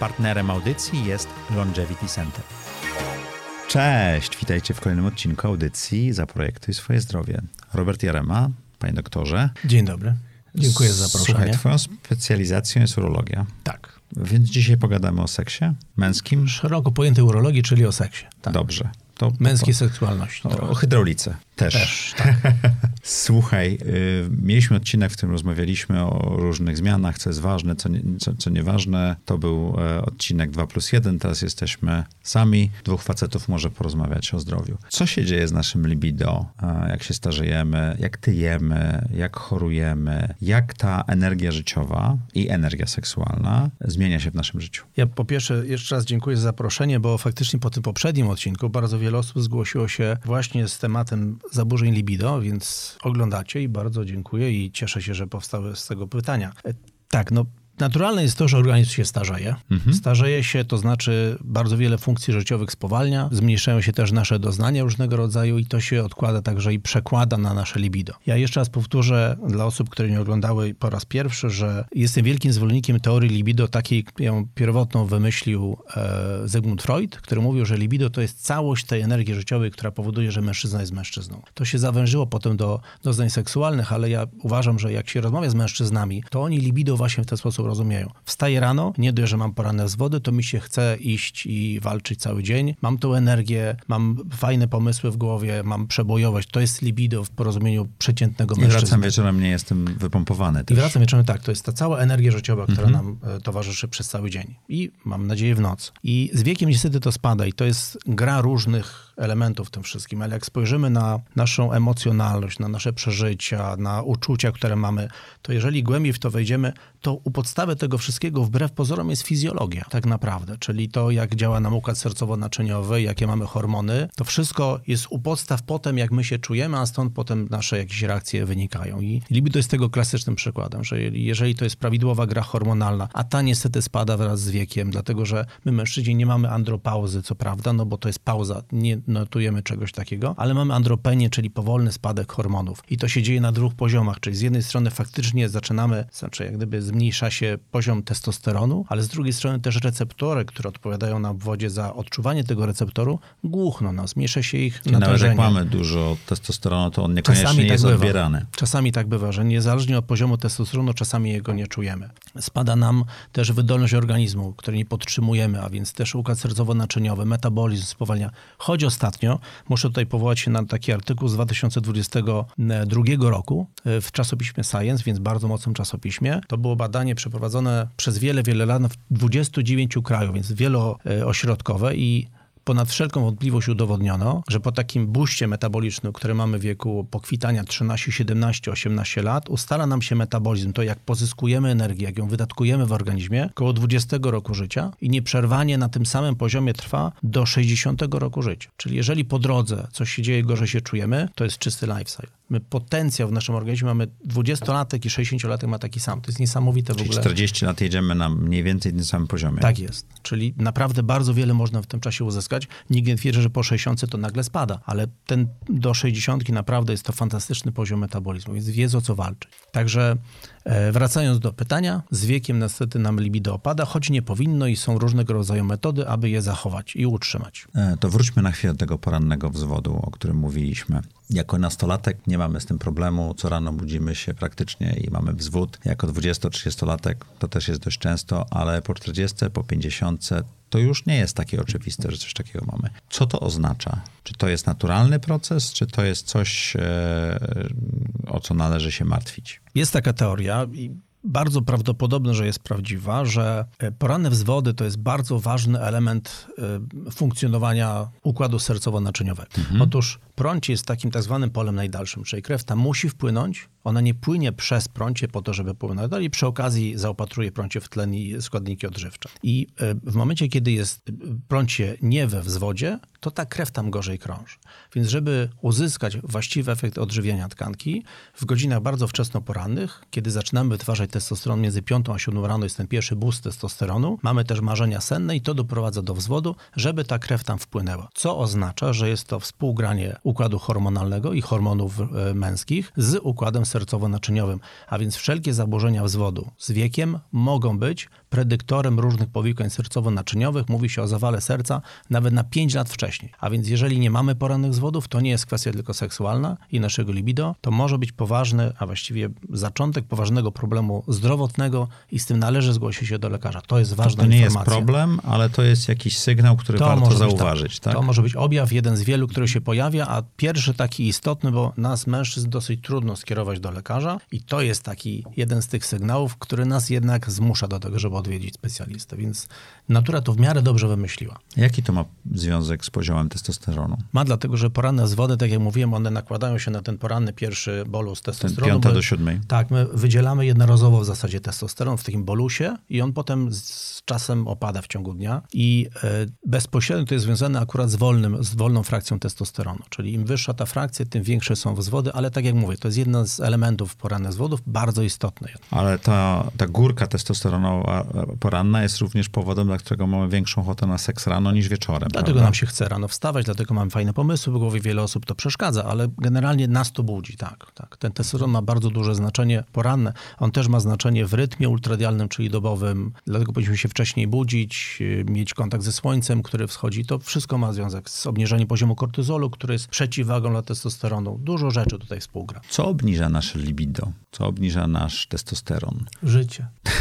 Partnerem audycji jest Longevity Center. Cześć, witajcie w kolejnym odcinku audycji Zaprojektuj swoje zdrowie. Robert Jarema, panie doktorze. Dzień dobry. Dziękuję za zaproszenie. Słuchaj, twoją specjalizacją jest urologia. Tak. Więc dzisiaj pogadamy o seksie męskim. Szeroko pojętej urologii, czyli o seksie. Tak. Dobrze. To, Męskiej seksualności. O, o hydraulice też. Też, tak. Słuchaj, y, mieliśmy odcinek, w którym rozmawialiśmy o różnych zmianach, co jest ważne, co, nie, co, co nieważne. To był e, odcinek 2 plus 1, teraz jesteśmy sami. Dwóch facetów może porozmawiać o zdrowiu. Co się dzieje z naszym libido, e, jak się starzejemy, jak tyjemy, jak chorujemy, jak ta energia życiowa i energia seksualna zmienia się w naszym życiu? Ja po pierwsze jeszcze raz dziękuję za zaproszenie, bo faktycznie po tym poprzednim odcinku bardzo wiele osób zgłosiło się właśnie z tematem zaburzeń libido, więc oglądacie i bardzo dziękuję i cieszę się, że powstały z tego pytania. E, tak, no Naturalne jest to, że organizm się starzeje. Mhm. Starzeje się, to znaczy bardzo wiele funkcji życiowych spowalnia, zmniejszają się też nasze doznania różnego rodzaju i to się odkłada także i przekłada na nasze libido. Ja jeszcze raz powtórzę dla osób, które nie oglądały po raz pierwszy, że jestem wielkim zwolennikiem teorii libido, takiej ją pierwotną wymyślił e, Zygmunt Freud, który mówił, że libido to jest całość tej energii życiowej, która powoduje, że mężczyzna jest mężczyzną. To się zawężyło potem do doznań seksualnych, ale ja uważam, że jak się rozmawia z mężczyznami, to oni libido właśnie w ten sposób rozumieją. Wstaję rano, nie dość, że mam poranne z wody, to mi się chce iść i walczyć cały dzień. Mam tą energię, mam fajne pomysły w głowie, mam przebojowość. To jest libido w porozumieniu przeciętnego I mężczyzny. wracam wieczorem, nie jestem wypompowany też. I wracam wieczorem, tak, to jest ta cała energia życiowa, która Mhm. nam e, towarzyszy przez cały dzień. I mam nadzieję w noc. I z wiekiem niestety to spada i to jest gra różnych elementów w tym wszystkim, ale jak spojrzymy na naszą emocjonalność, na nasze przeżycia, na uczucia, które mamy, to jeżeli głębiej w to wejdziemy, to u podstawy tego wszystkiego wbrew pozorom jest fizjologia tak naprawdę, czyli to jak działa nam układ sercowo-naczyniowy, jakie mamy hormony, to wszystko jest u podstaw potem jak my się czujemy, a stąd potem nasze jakieś reakcje wynikają. I libido jest tego klasycznym przykładem, że jeżeli to jest prawidłowa gra hormonalna, a ta niestety spada wraz z wiekiem, dlatego że my mężczyźni nie mamy andropauzy, co prawda, no bo to jest pauza, nie notujemy czegoś takiego, ale mamy andropenię, czyli powolny spadek hormonów. I to się dzieje na dwóch poziomach, czyli z jednej strony faktycznie zaczynamy, znaczy jak gdyby zmniejsza się poziom testosteronu, ale z drugiej strony też receptory, które odpowiadają na obwodzie za odczuwanie tego receptoru, głuchną, no, zmniejsza się ich I nawet jak mamy dużo testosteronu, to on niekoniecznie Czasami tak jest bywa. odbierany. Czasami tak bywa, że niezależnie od poziomu testosteronu, czasami jego nie czujemy. Spada nam też wydolność organizmu, której nie podtrzymujemy, a więc też układ sercowo-naczyniowy, metabolizm spowalnia. Choć ostatnio, muszę tutaj powołać się na taki artykuł z 2022 roku e, w czasopiśmie Science, więc bardzo mocnym czasopiśmie. To było badanie przeprowadzone przez wiele, wiele lat w 29 krajach, więc wieloośrodkowe i ponad wszelką wątpliwość udowodniono, że po takim buście metabolicznym, który mamy w wieku pokwitania 13, 17, 18 lat, ustala nam się metabolizm, to jak pozyskujemy energię, jak ją wydatkujemy w organizmie, około 20 roku życia i nieprzerwanie na tym samym poziomie trwa do 60 roku życia. Czyli jeżeli po drodze coś się dzieje, gorzej się czujemy, to jest czysty lifestyle. My potencjał w naszym organizmie mamy 20-latek i 60-latek ma taki sam. To jest niesamowite w Czyli ogóle. 40 lat jedziemy na mniej więcej tym samym poziomie. Tak jest. Czyli naprawdę bardzo wiele można w tym czasie uzyskać. Nikt nie twierdzi, że po 60 to nagle spada, ale ten do 60 naprawdę jest to fantastyczny poziom metabolizmu, więc wie o co walczyć. Także e, wracając do pytania, z wiekiem niestety nam libido opada, choć nie powinno i są różnego rodzaju metody, aby je zachować i utrzymać. E, To wróćmy na chwilę do tego porannego wzwodu, o którym mówiliśmy. Jako nastolatek nie mamy z tym problemu. Co rano budzimy się praktycznie i mamy wzwód. Jako 20-30-latek to też jest dość często, ale po 40, po 50 to już nie jest takie oczywiste, że coś takiego mamy. Co to oznacza? Czy to jest naturalny proces, czy to jest coś, e, o co należy się martwić? Jest taka teoria i bardzo prawdopodobne, że jest prawdziwa, że e, poranne wzwody to jest bardzo ważny element e, funkcjonowania układu sercowo-naczyniowego. Otóż prącie jest takim tak zwanym polem najdalszym, czyli krew tam musi wpłynąć, ona nie płynie przez prącie po to, żeby płynąć dalej, przy okazji zaopatruje prącie w tlen i składniki odżywcze. I e, w momencie, kiedy jest prącie nie we wzwodzie, to ta krew tam gorzej krąży. Więc żeby uzyskać właściwy efekt odżywiania tkanki, w godzinach bardzo wczesnoporannych, kiedy zaczynamy wytwarzać testosteron między 5 a 7 rano, jest ten pierwszy boost testosteronu, mamy też marzenia senne i to doprowadza do wzwodu, żeby ta krew tam wpłynęła. Co oznacza, że jest to współgranie układu hormonalnego i hormonów e, męskich z układem sercowo-naczyniowym. A więc wszelkie zaburzenia wzwodu z wiekiem mogą być predyktorem różnych powikłań sercowo-naczyniowych. Mówi się o zawale serca nawet na 5 lat wcześniej. A więc jeżeli nie mamy porannych zwodów, to nie jest kwestia tylko seksualna i naszego libido, to może być poważny, a właściwie zaczątek poważnego problemu zdrowotnego i z tym należy zgłosić się do lekarza. To jest ważna to nie informacja. jest problem, ale to jest jakiś sygnał, który To warto być zauważyć, tak? To może być objaw, jeden z wielu, który się pojawia, a pierwszy taki istotny, bo nas mężczyzn dosyć trudno skierować do lekarza i to jest taki jeden z tych sygnałów, który nas jednak zmusza do tego, żeby odwiedzić specjalistę, więc natura to w miarę dobrze wymyśliła. Jaki to ma związek z poziomem testosteronu? Ma dlatego, że poranne zwody, tak jak mówiłem, one nakładają się na ten poranny pierwszy bolus Ten testosteronu. piąta bo- do siódmej. Tak, my wydzielamy jednorazowo w zasadzie testosteron w takim bolusie i on potem z czasem opada w ciągu dnia i e, bezpośrednio to jest związane akurat z, wolnym, z wolną frakcją testosteronu, czyli im wyższa ta frakcja, tym większe są wzwody, ale tak jak mówię, to jest jeden z elementów porannych zwodów, bardzo istotny. Ale ta, ta górka testosteronowa poranna jest również powodem, dla którego mamy większą ochotę na seks rano niż wieczorem. Dlatego prawda? nam się chce rano wstawać, dlatego mamy fajne pomysły w głowie, wiele osób to przeszkadza, ale generalnie nas to budzi, tak. tak. Ten testosteron ma bardzo duże znaczenie poranne. On też ma znaczenie w rytmie ultradialnym, czyli dobowym, dlatego powinniśmy się wcześniej budzić, yy, mieć kontakt ze słońcem, który wschodzi. To wszystko ma związek z obniżeniem poziomu kortyzolu, który jest przeciwwagą dla testosteronu. Dużo rzeczy tutaj współgra. Co obniża nasze libido? Co obniża nasz testosteron? Życie.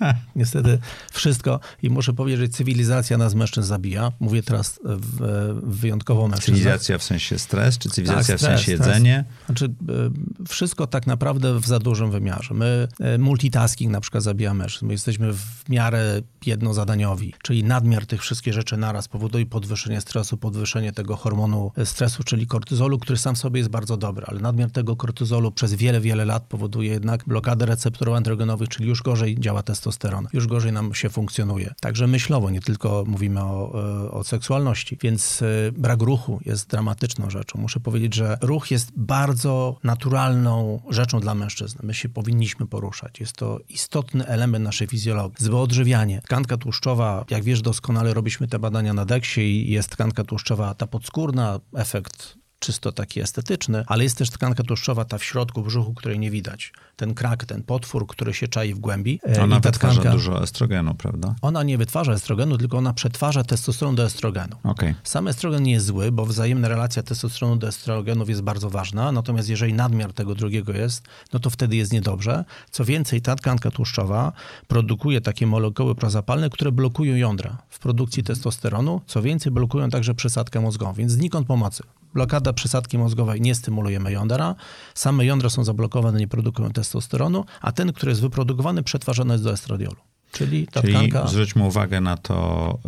Niestety wszystko i muszę powiedzieć, że cywilizacja nas mężczyzn zabija. Mówię teraz w, w wyjątkowo mężczyzn. Cywilizacja w sensie stres, czy cywilizacja Tak, w sensie stres, jedzenie? Znaczy, y, wszystko tak naprawdę w za dużym wymiarze. My multitasking na przykład zabija mężczyzn. My jesteśmy w miarę jednozadaniowi, czyli nadmiar tych wszystkich rzeczy naraz powoduje podwyższenie stresu, podwyższenie tego hormonu stresu, czyli kortyzolu, który sam w sobie jest bardzo dobry, ale nadmiar tego kortyzolu przez wiele, wiele lat powoduje jednak blokadę receptorów androgenowych, czyli już gorzej działa testosteron, już gorzej nam się funkcjonuje. Także myślowo, nie tylko mówimy o, y, o seksualności, więc y, brak ruchu jest dramatyczną rzeczą. Muszę powiedzieć, że ruch jest bardzo naturalną rzeczą dla mężczyzn. My się powinniśmy poruszać. Jest to istotny element naszej fizjologii. Zwyodrzewianie. Tkanka tłuszczowa, jak wiesz doskonale, robiliśmy te badania na deksie i jest tkanka tłuszczowa ta podskórna, efekt czysto taki estetyczny, ale jest też tkanka tłuszczowa ta w środku brzuchu, której nie widać. Ten krak, ten potwór, który się czai w głębi. E, Ona i ta wytwarza tkanka, dużo estrogenu, prawda? ona nie wytwarza estrogenu, tylko ona przetwarza testosteron do estrogenu. Okej. Sam estrogen nie jest zły, bo wzajemna relacja testosteronu do estrogenów jest bardzo ważna, natomiast jeżeli nadmiar tego drugiego jest, no to wtedy jest niedobrze. Co więcej, ta tkanka tłuszczowa produkuje takie molekuły prozapalne, które blokują jądra w produkcji testosteronu, co więcej, blokują także przysadkę mózgową, więc znikąd pomocy. Blokada przysadki mózgowej nie stymulujemy jądra, same jądra są zablokowane, nie produkują testosteronu, a ten, który jest wyprodukowany, przetwarzany jest do estradiolu. Czyli ta Czyli tkanka... zwróćmy uwagę na to,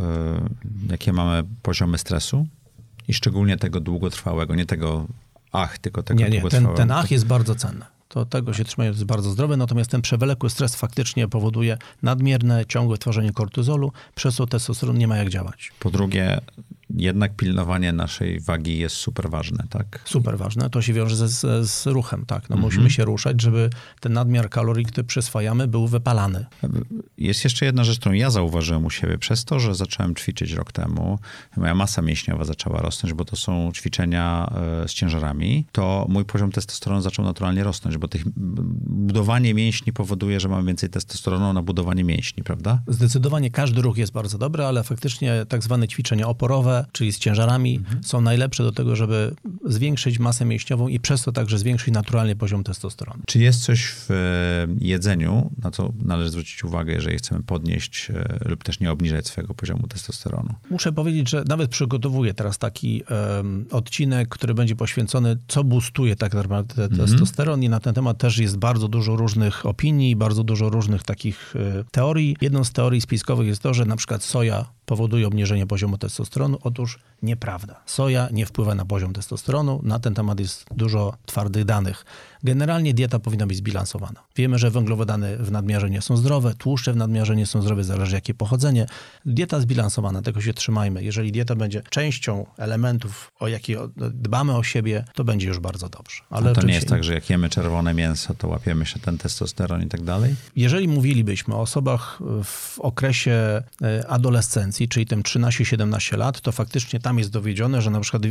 y, jakie mamy poziomy stresu i szczególnie tego długotrwałego, nie tego ach, tylko tego Nie, nie, ten, długotrwałego. ten ach jest bardzo cenny. To tego się trzymają, to jest bardzo zdrowe, natomiast ten przewlekły stres faktycznie powoduje nadmierne, ciągłe tworzenie kortyzolu, przez co testosteron nie ma jak działać. Po drugie, jednak pilnowanie naszej wagi jest super ważne, tak? Super ważne, to się wiąże ze, z, z ruchem, tak. No Mhm. musimy się ruszać, żeby ten nadmiar kalorii, który przyswajamy, był wypalany. Jest jeszcze jedna rzecz, którą ja zauważyłem u siebie. Przez to, że zacząłem ćwiczyć rok temu, moja masa mięśniowa zaczęła rosnąć, bo to są ćwiczenia e, z ciężarami, to mój poziom testosteronu zaczął naturalnie rosnąć, bo tych, budowanie mięśni powoduje, że mamy więcej testosteronu na budowanie mięśni, prawda? Zdecydowanie każdy ruch jest bardzo dobry, ale faktycznie tak zwane ćwiczenia oporowe, czyli z ciężarami, Mhm. są najlepsze do tego, żeby zwiększyć masę mięśniową i przez to także zwiększyć naturalnie poziom testosteronu. Czy jest coś w e, jedzeniu, na co należy zwrócić uwagę, jeżeli chcemy podnieść e, lub też nie obniżać swojego poziomu testosteronu? Muszę powiedzieć, że nawet przygotowuję teraz taki em, odcinek, który będzie poświęcony, co boostuje tak naprawdę te- testosteron i na ten temat też jest bardzo dużo różnych opinii, bardzo dużo różnych takich e, teorii. Jedną z teorii spiskowych jest to, że na przykład soja powoduje obniżenie poziomu testosteronu. Otóż nieprawda. Soja nie wpływa na poziom testosteronu. Na ten temat jest dużo twardych danych. Generalnie dieta powinna być zbilansowana. Wiemy, że węglowodany w nadmiarze nie są zdrowe, tłuszcze w nadmiarze nie są zdrowe, zależy jakie pochodzenie. Dieta zbilansowana, tego się trzymajmy. Jeżeli dieta będzie częścią elementów, o jakie dbamy o siebie, to będzie już bardzo dobrze. Ale to nie jest tak, że jak jemy czerwone mięso, to łapiemy się ten testosteron i tak dalej? Jeżeli mówilibyśmy o osobach w okresie e, czyli tym 13-17 lat, to faktycznie tam jest dowiedzione, że na przykład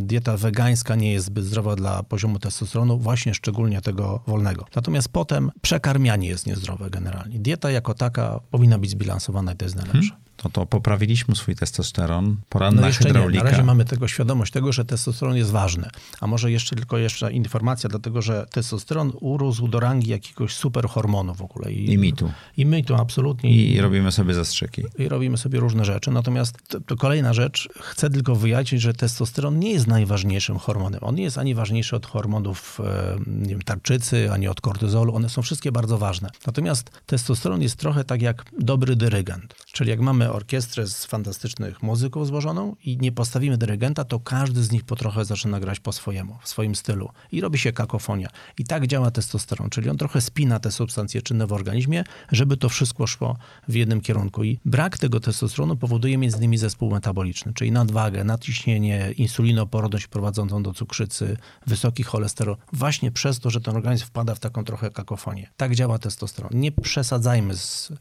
dieta wegańska nie jest zbyt zdrowa dla poziomu testosteronu, właśnie szczególnie tego wolnego. Natomiast potem przekarmianie jest niezdrowe generalnie. Dieta jako taka powinna być zbilansowana i to jest najlepsze. Hmm to, to poprawiliśmy swój testosteron, poranna no hydraulika. Nie. Na razie mamy tego świadomość tego, że testosteron jest ważny. A może jeszcze tylko jeszcze informacja, dlatego że testosteron urósł do rangi jakiegoś superhormonu w ogóle. I, I mitu. I mitu, absolutnie. I, I, robimy sobie zastrzyki. I robimy sobie różne rzeczy. Natomiast to, to, kolejna rzecz, chcę tylko wyjaśnić, że testosteron nie jest najważniejszym hormonem. On nie jest ani ważniejszy od hormonów e, nie wiem, tarczycy, ani od kortyzolu. One są wszystkie bardzo ważne. Natomiast testosteron jest trochę tak jak dobry dyrygent. Czyli jak mamy orkiestrę z fantastycznych muzyków złożoną i nie postawimy dyrygenta, to każdy z nich po trochę zaczyna grać po swojemu, w swoim stylu i robi się kakofonia. I tak działa testosteron, czyli on trochę spina te substancje czynne w organizmie, żeby to wszystko szło w jednym kierunku. I brak tego testosteronu powoduje między innymi zespół metaboliczny, czyli nadwagę, nadciśnienie, insulinoporodność prowadzącą do cukrzycy, wysoki cholesterol, właśnie przez to, że ten organizm wpada w taką trochę kakofonię. Tak działa testosteron. Nie przesadzajmy z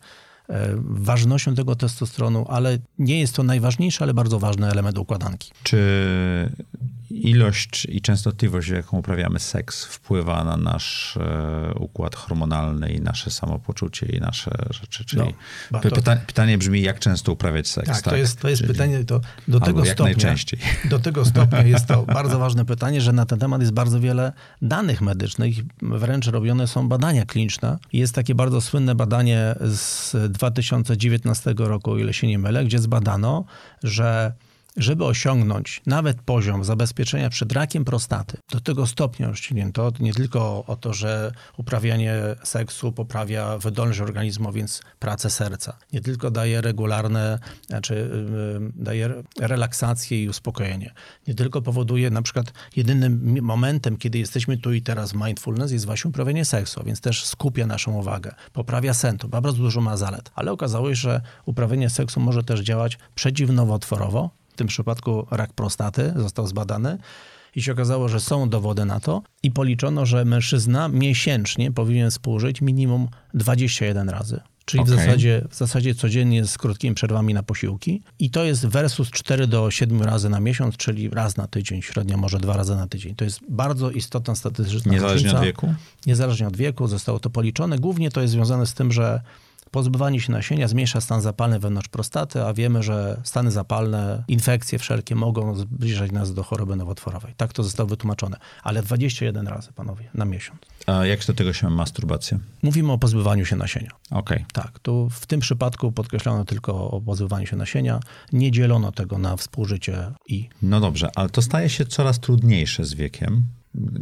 ważnością tego testosteronu, ale nie jest to najważniejszy, ale bardzo ważny element układanki. Czy ilość i częstotliwość, jaką uprawiamy seks, wpływa na nasz e, układ hormonalny i nasze samopoczucie i nasze rzeczy? Czyli no, pyta pytanie brzmi, jak często uprawiać seks? Tak, tak? to jest, to jest Czyli... pytanie to do tego stopnia. Najczęściej. Do tego stopnia jest to bardzo ważne pytanie, że na ten temat jest bardzo wiele danych medycznych, wręcz robione są badania kliniczne. Jest takie bardzo słynne badanie z 2019 roku, o ile się nie mylę, gdzie zbadano, że żeby osiągnąć nawet poziom zabezpieczenia przed rakiem prostaty, do tego stopnia rozciągnięto, nie tylko o to, że uprawianie seksu poprawia wydolność organizmu, więc pracę serca, nie tylko daje regularne, znaczy daje relaksację i uspokojenie, nie tylko powoduje na przykład jedynym momentem, kiedy jesteśmy tu i teraz mindfulness jest właśnie uprawianie seksu, więc też skupia naszą uwagę, poprawia sen, to bardzo dużo ma zalet, ale okazało się, że uprawianie seksu może też działać przeciwnowotworowo, tym przypadku rak prostaty został zbadany i się okazało, że są dowody na to i policzono, że mężczyzna miesięcznie powinien współżyć minimum 21 razy. Czyli okay. w, zasadzie, w zasadzie codziennie z krótkimi przerwami na posiłki. I to jest versus 4 do 7 razy na miesiąc, czyli raz na tydzień, średnio może dwa razy na tydzień. To jest bardzo istotna statystyczna Niezależnie różnica. od wieku? Niezależnie od wieku zostało to policzone. Głównie to jest związane z tym, że Pozbywanie się nasienia zmniejsza stan zapalny wewnątrz prostaty, a wiemy, że stany zapalne, infekcje wszelkie mogą zbliżać nas do choroby nowotworowej. Tak to zostało wytłumaczone. Ale 21 razy, panowie, na miesiąc. A jak do tego się ma masturbacja? Mówimy o pozbywaniu się nasienia. Okej. Okay. Tak, tu w tym przypadku podkreślono tylko o pozbywaniu się nasienia. Nie dzielono tego na współżycie i... No dobrze, ale to staje się coraz trudniejsze z wiekiem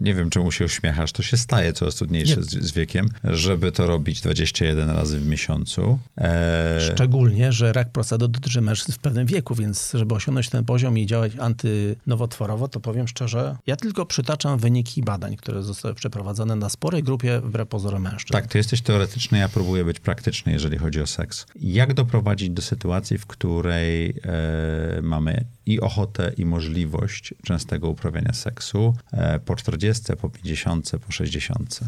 nie wiem czemu się uśmiechasz, to się staje coraz trudniejsze z, z, wiekiem, żeby to robić 21 razy w miesiącu. E... Szczególnie, że rak prostaty dotyczy mężczyzn w pewnym wieku, więc żeby osiągnąć ten poziom i działać antynowotworowo, to powiem szczerze, ja tylko przytaczam wyniki badań, które zostały przeprowadzone na sporej grupie wbrew pozorom mężczyzn. Tak, ty jesteś teoretyczny, ja próbuję być praktyczny, jeżeli chodzi o seks. Jak doprowadzić do sytuacji, w której e, mamy i ochotę, i możliwość częstego uprawiania seksu e, po 40, po 50, po 60.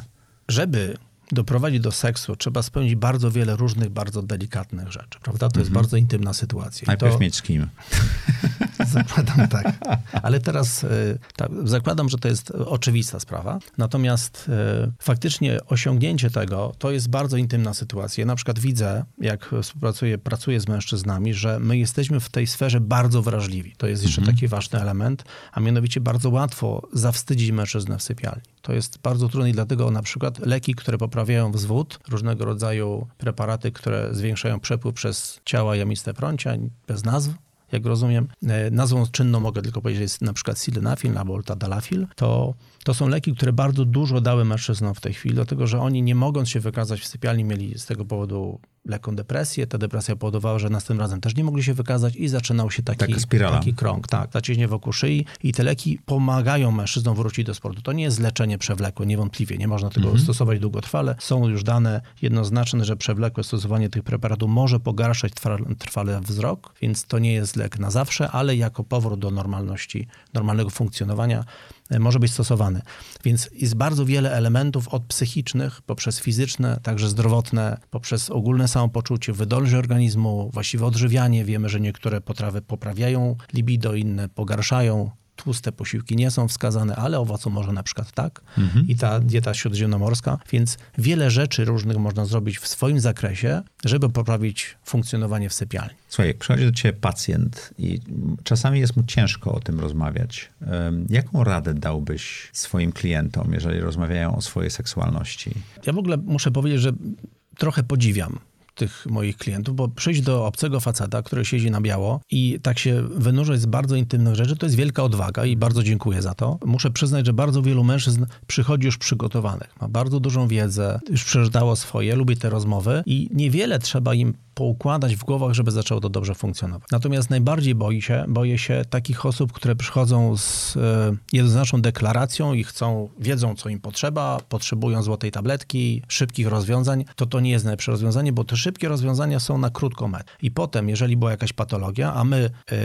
Żeby doprowadzić do seksu, trzeba spełnić bardzo wiele różnych, bardzo delikatnych rzeczy, prawda? To jest mhm. bardzo intymna sytuacja. Najpierw to... mieć z kim. Zakładam tak. Ale teraz tak, zakładam, że to jest oczywista sprawa. Natomiast y, faktycznie osiągnięcie tego to jest bardzo intymna sytuacja. Ja na przykład widzę, jak współpracuję, pracuję z mężczyznami, że my jesteśmy w tej sferze bardzo wrażliwi. To jest jeszcze mhm. taki ważny element, a mianowicie bardzo łatwo zawstydzić mężczyznę w sypialni. To jest bardzo trudne i dlatego na przykład leki, które poprawiają wzwód, różnego rodzaju preparaty, które zwiększają przepływ przez ciała jamiste prącia, bez nazw, jak rozumiem. E, nazwą czynną mogę tylko powiedzieć, jest na przykład sildenafil albo tadalafil. To, to są leki, które bardzo dużo dały mężczyznom w tej chwili, dlatego że oni nie mogąc się wykazać w sypialni, mieli z tego powodu lekką depresję. Ta depresja powodowała, że następnym razem też nie mogli się wykazać i zaczynał się taki, taki krąg, tak, zaciśnienie wokół szyi i te leki pomagają mężczyznom wrócić do sportu. To nie jest leczenie przewlekłe, niewątpliwie, nie można tego mhm. stosować długotrwale. Są już dane jednoznaczne, że przewlekłe stosowanie tych preparatów może pogarszać trwale wzrok, więc to nie jest lek na zawsze, ale jako powrót do normalności, normalnego funkcjonowania może być stosowany. Więc jest bardzo wiele elementów od psychicznych, poprzez fizyczne, także zdrowotne, poprzez ogólne samopoczucie, wydolność organizmu, właściwe odżywianie. Wiemy, że niektóre potrawy poprawiają libido, inne pogarszają tłuste posiłki nie są wskazane, ale owocomorze na przykład tak. I ta dieta śródziemnomorska, więc wiele rzeczy różnych można zrobić w swoim zakresie, żeby poprawić funkcjonowanie w sypialni. Słuchaj, przychodzi do ciebie pacjent i czasami jest mu ciężko o tym rozmawiać. Jaką radę dałbyś swoim klientom, jeżeli rozmawiają o swojej seksualności? Ja w ogóle muszę powiedzieć, że trochę podziwiam tych moich klientów, bo przyjść do obcego faceta, który siedzi na biało i tak się wynurzać z bardzo intymnych rzeczy, to jest wielka odwaga i bardzo dziękuję za to. Muszę przyznać, że bardzo wielu mężczyzn przychodzi już przygotowanych, ma bardzo dużą wiedzę, już przeżytało swoje, lubi te rozmowy i niewiele trzeba im poukładać w głowach, żeby zaczęło to dobrze funkcjonować. Natomiast najbardziej boi się, boję się takich osób, które przychodzą z e, jednoznaczną deklaracją i chcą, wiedzą, co im potrzeba, potrzebują złotej tabletki, szybkich rozwiązań, to to nie jest najlepsze rozwiązanie, bo te szybkie rozwiązania są na krótką metę. I potem, jeżeli była jakaś patologia, a my e,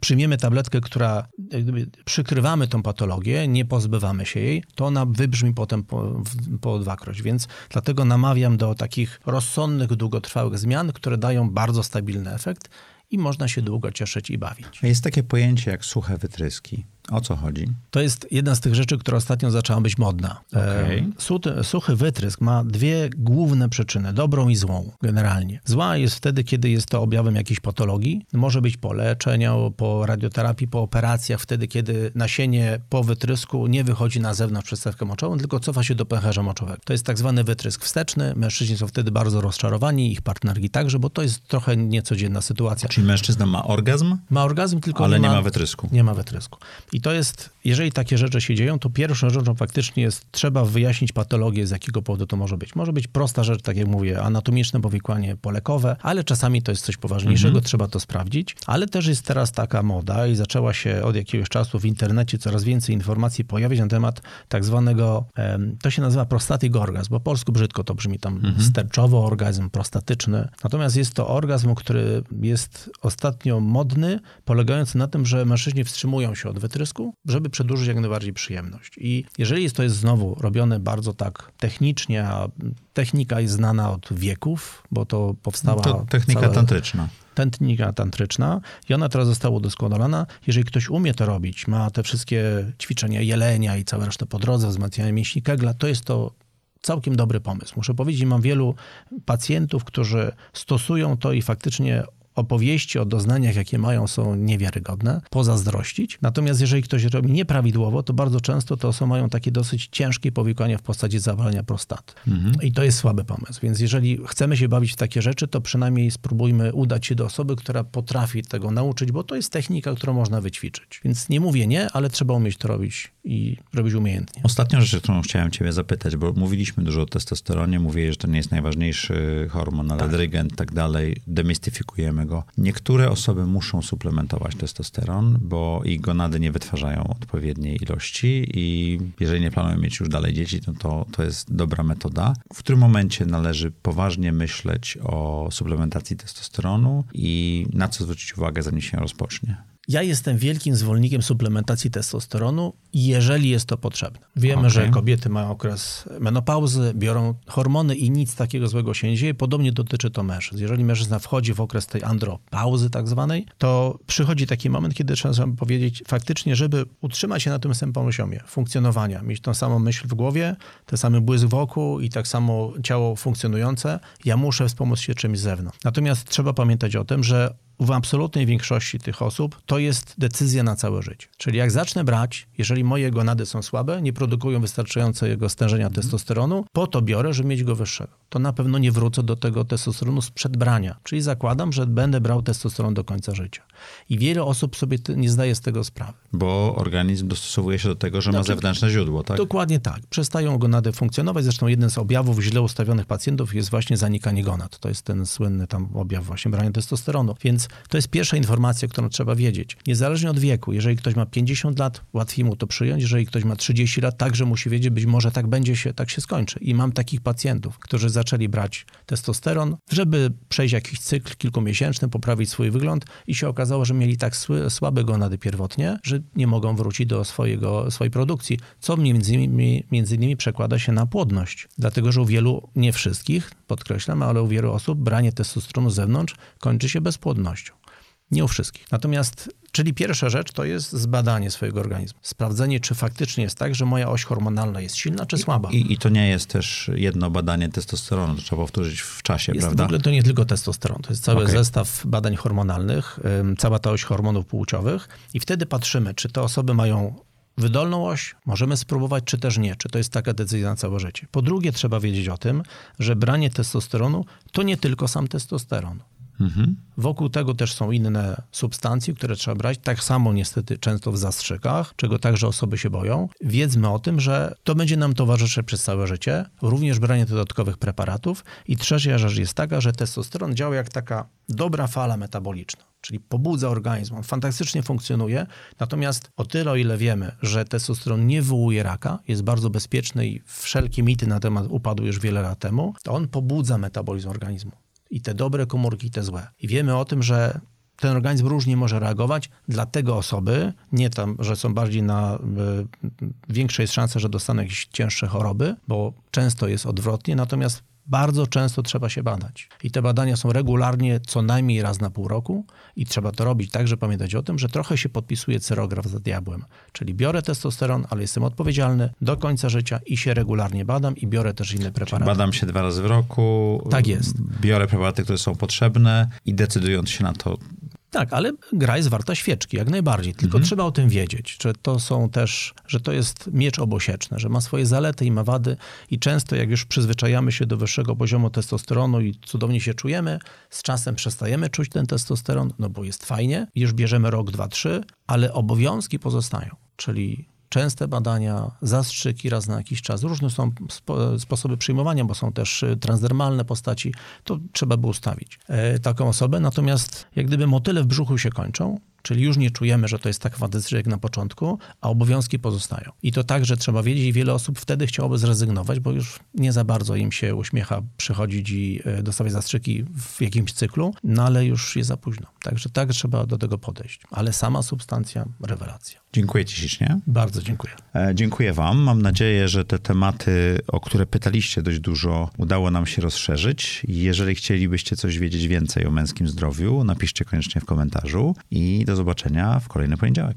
przyjmiemy tabletkę, która jak gdyby, przykrywamy tą patologię, nie pozbywamy się jej, to ona wybrzmi potem po, po dwakroć. Więc dlatego namawiam do takich rozsądnych, długotrwałych zmian, które dają bardzo stabilny efekt i można się długo cieszyć i bawić. Jest takie pojęcie jak suche wytryski. O co chodzi? To jest jedna z tych rzeczy, która ostatnio zaczęła być modna. E, suty- Suchy wytrysk ma dwie główne przyczyny, dobrą i złą generalnie. Zła jest wtedy, kiedy jest to objawem jakiejś patologii. Może być po leczeniu, po radioterapii, po operacjach, wtedy, kiedy nasienie po wytrysku nie wychodzi na zewnątrz przez cewkę moczową, tylko cofa się do pęcherza moczowego. To jest tak zwany wytrysk wsteczny. Mężczyźni są wtedy bardzo rozczarowani, ich partnerki także, bo to jest trochę niecodzienna sytuacja. Czyli mężczyzna ma orgazm, Ma orgazm, tylko ale nie nie ma ma wytrysku. nie ma wytrysku. I to jest, jeżeli takie rzeczy się dzieją, to pierwszą rzeczą faktycznie jest, trzeba wyjaśnić patologię, z jakiego powodu to może być. Może być prosta rzecz, tak jak mówię, anatomiczne powikłanie polekowe, ale czasami to jest coś poważniejszego, trzeba to sprawdzić. Ale też jest teraz taka moda i zaczęła się od jakiegoś czasu w internecie coraz więcej informacji pojawiać na temat tak zwanego, to się nazywa prostatic orgazm, bo po polsku brzydko to brzmi tam sterczowo orgazm prostatyczny. Natomiast jest to orgazm, który jest ostatnio modny, polegający na tym, że mężczyźni wstrzymują się od wytrysku, żeby przedłużyć jak najbardziej przyjemność. I jeżeli jest to jest znowu robione bardzo tak technicznie, a technika jest znana od wieków, bo to powstała... To technika tantryczna. technika tantryczna i ona teraz została udoskonalona. Jeżeli ktoś umie to robić, ma te wszystkie ćwiczenia jelenia i całe resztę po drodze, wzmacniania mięśni kegla, to jest to całkiem dobry pomysł. Muszę powiedzieć, mam wielu pacjentów, którzy stosują to i faktycznie opowieści o doznaniach, jakie mają, są niewiarygodne, pozazdrościć. Natomiast jeżeli ktoś robi nieprawidłowo, to bardzo często te osoby mają takie dosyć ciężkie powikłania w postaci zawalenia prostaty. I to jest słaby pomysł. Więc jeżeli chcemy się bawić w takie rzeczy, to przynajmniej spróbujmy udać się do osoby, która potrafi tego nauczyć, bo to jest technika, którą można wyćwiczyć. Więc nie mówię nie, ale trzeba umieć to robić i robić umiejętnie. Ostatnią rzecz, którą chciałem ciebie zapytać, bo mówiliśmy dużo o testosteronie, mówiłeś, że to nie jest najważniejszy hormon, ale dyrygent i tak dalej, demistyfikujemy Niektóre osoby muszą suplementować testosteron, bo ich gonady nie wytwarzają odpowiedniej ilości i jeżeli nie planują mieć już dalej dzieci, to, to to jest dobra metoda. W którym momencie należy poważnie myśleć o suplementacji testosteronu i na co zwrócić uwagę, zanim się rozpocznie? Ja jestem wielkim zwolennikiem suplementacji testosteronu, jeżeli jest to potrzebne. Wiemy, Okej. że kobiety mają okres menopauzy, biorą hormony i nic takiego złego się nie dzieje. Podobnie dotyczy to mężczyzn. Jeżeli mężczyzna wchodzi w okres tej andropauzy tak zwanej, to przychodzi taki moment, kiedy trzeba powiedzieć faktycznie, żeby utrzymać się na tym samym poziomie funkcjonowania, mieć tą samą myśl w głowie, ten sam błysk wokół i tak samo ciało funkcjonujące, ja muszę wspomóc się czymś z zewnątrz. Natomiast trzeba pamiętać o tym, że w absolutnej większości tych osób to jest decyzja na całe życie. Czyli jak zacznę brać, jeżeli moje gonady są słabe, nie produkują wystarczającego stężenia testosteronu, po to biorę, żeby mieć go wyższego. To na pewno nie wrócę do tego testosteronu sprzed brania. Czyli zakładam, że będę brał testosteron do końca życia. I wiele osób sobie nie zdaje z tego sprawy. Bo organizm dostosowuje się do tego, że ma Znaczy, zewnętrzne źródło, tak? Dokładnie tak. Przestają gonady funkcjonować. Zresztą jeden z objawów źle ustawionych pacjentów jest właśnie zanikanie gonad. To jest ten słynny tam objaw właśnie brania testosteronu. Więc to jest pierwsza informacja, którą trzeba wiedzieć. Niezależnie od wieku, jeżeli ktoś ma 50 lat, łatwiej mu to przyjąć. Jeżeli ktoś ma 30 lat, także musi wiedzieć, być może tak będzie się, tak się skończy. I mam takich pacjentów, którzy zaczęli brać testosteron, żeby przejść jakiś cykl kilkumiesięczny, poprawić swój wygląd i się okazało, że mieli tak słabe gonady pierwotnie, że nie mogą wrócić do swojego, swojej produkcji, co między innymi, między innymi przekłada się na płodność. Dlatego, że u wielu, nie wszystkich, podkreślam, ale u wielu osób branie testosteronu z zewnątrz kończy się bezpłodnością. Nie u wszystkich. Natomiast Czyli pierwsza rzecz to jest zbadanie swojego organizmu. Sprawdzenie, czy faktycznie jest tak, że moja oś hormonalna jest silna czy słaba. I, i to nie jest też jedno badanie testosteronu, to trzeba powtórzyć w czasie, jest, prawda? W ogóle to nie tylko testosteron, to jest cały okay. zestaw badań hormonalnych, cała ta oś hormonów płciowych i wtedy patrzymy, czy te osoby mają wydolną oś, możemy spróbować, czy też nie, czy to jest taka decyzja na całe życie. Po drugie, trzeba wiedzieć o tym, że branie testosteronu to nie tylko sam testosteron. Mhm. Wokół tego też są inne substancje, które trzeba brać. Tak samo niestety często w zastrzykach, czego także osoby się boją. Wiedzmy o tym, że to będzie nam towarzyszyć przez całe życie. Również branie dodatkowych preparatów. I trzecia rzecz jest taka, że testosteron działa jak taka dobra fala metaboliczna czyli pobudza organizm, on fantastycznie funkcjonuje, natomiast o tyle, o ile wiemy, że testosteron nie wywołuje raka, jest bardzo bezpieczny i wszelkie mity na temat upadły już wiele lat temu, to on pobudza metabolizm organizmu i te dobre komórki, i te złe. I wiemy o tym, że ten organizm różnie może reagować, dlatego osoby, nie tam, że są bardziej na, y, większa jest szansa, że dostaną jakieś cięższe choroby, bo często jest odwrotnie, natomiast bardzo często trzeba się badać. I te badania są regularnie co najmniej raz na pół roku i trzeba to robić tak, że pamiętać o tym, że trochę się podpisuje cyrograf za diabłem. Czyli biorę testosteron, ale jestem odpowiedzialny do końca życia i się regularnie badam i biorę też inne preparaty. Czyli badam się dwa razy w roku. Tak jest. Biorę preparaty, które są potrzebne i decydując się na to, tak, ale gra jest warta świeczki, jak najbardziej. Tylko mhm. trzeba o tym wiedzieć, że to są też, że to jest miecz obosieczny, że ma swoje zalety i ma wady i często jak już przyzwyczajamy się do wyższego poziomu testosteronu i cudownie się czujemy, z czasem przestajemy czuć ten testosteron, no bo jest fajnie, już bierzemy rok, dwa, trzy, ale obowiązki pozostają, czyli częste badania, zastrzyki raz na jakiś czas. Różne są spo, sposoby przyjmowania, bo są też y, transdermalne postaci. To trzeba by ustawić e, taką osobę. Natomiast jak gdyby motyle w brzuchu się kończą, Czyli już nie czujemy, że to jest taka decyzja jak na początku, a obowiązki pozostają. I to także trzeba wiedzieć i wiele osób wtedy chciałoby zrezygnować, bo już nie za bardzo im się uśmiecha przychodzić i e, dostawać zastrzyki w jakimś cyklu, no ale już jest za późno. Także tak trzeba do tego podejść. Ale sama substancja, rewelacja. Dziękuję Ci ślicznie. Bardzo dziękuję. E, dziękuję Wam. Mam nadzieję, że te tematy, o które pytaliście dość dużo, udało nam się rozszerzyć. Jeżeli chcielibyście coś wiedzieć więcej o męskim zdrowiu, napiszcie koniecznie w komentarzu i do zobaczenia w kolejny poniedziałek.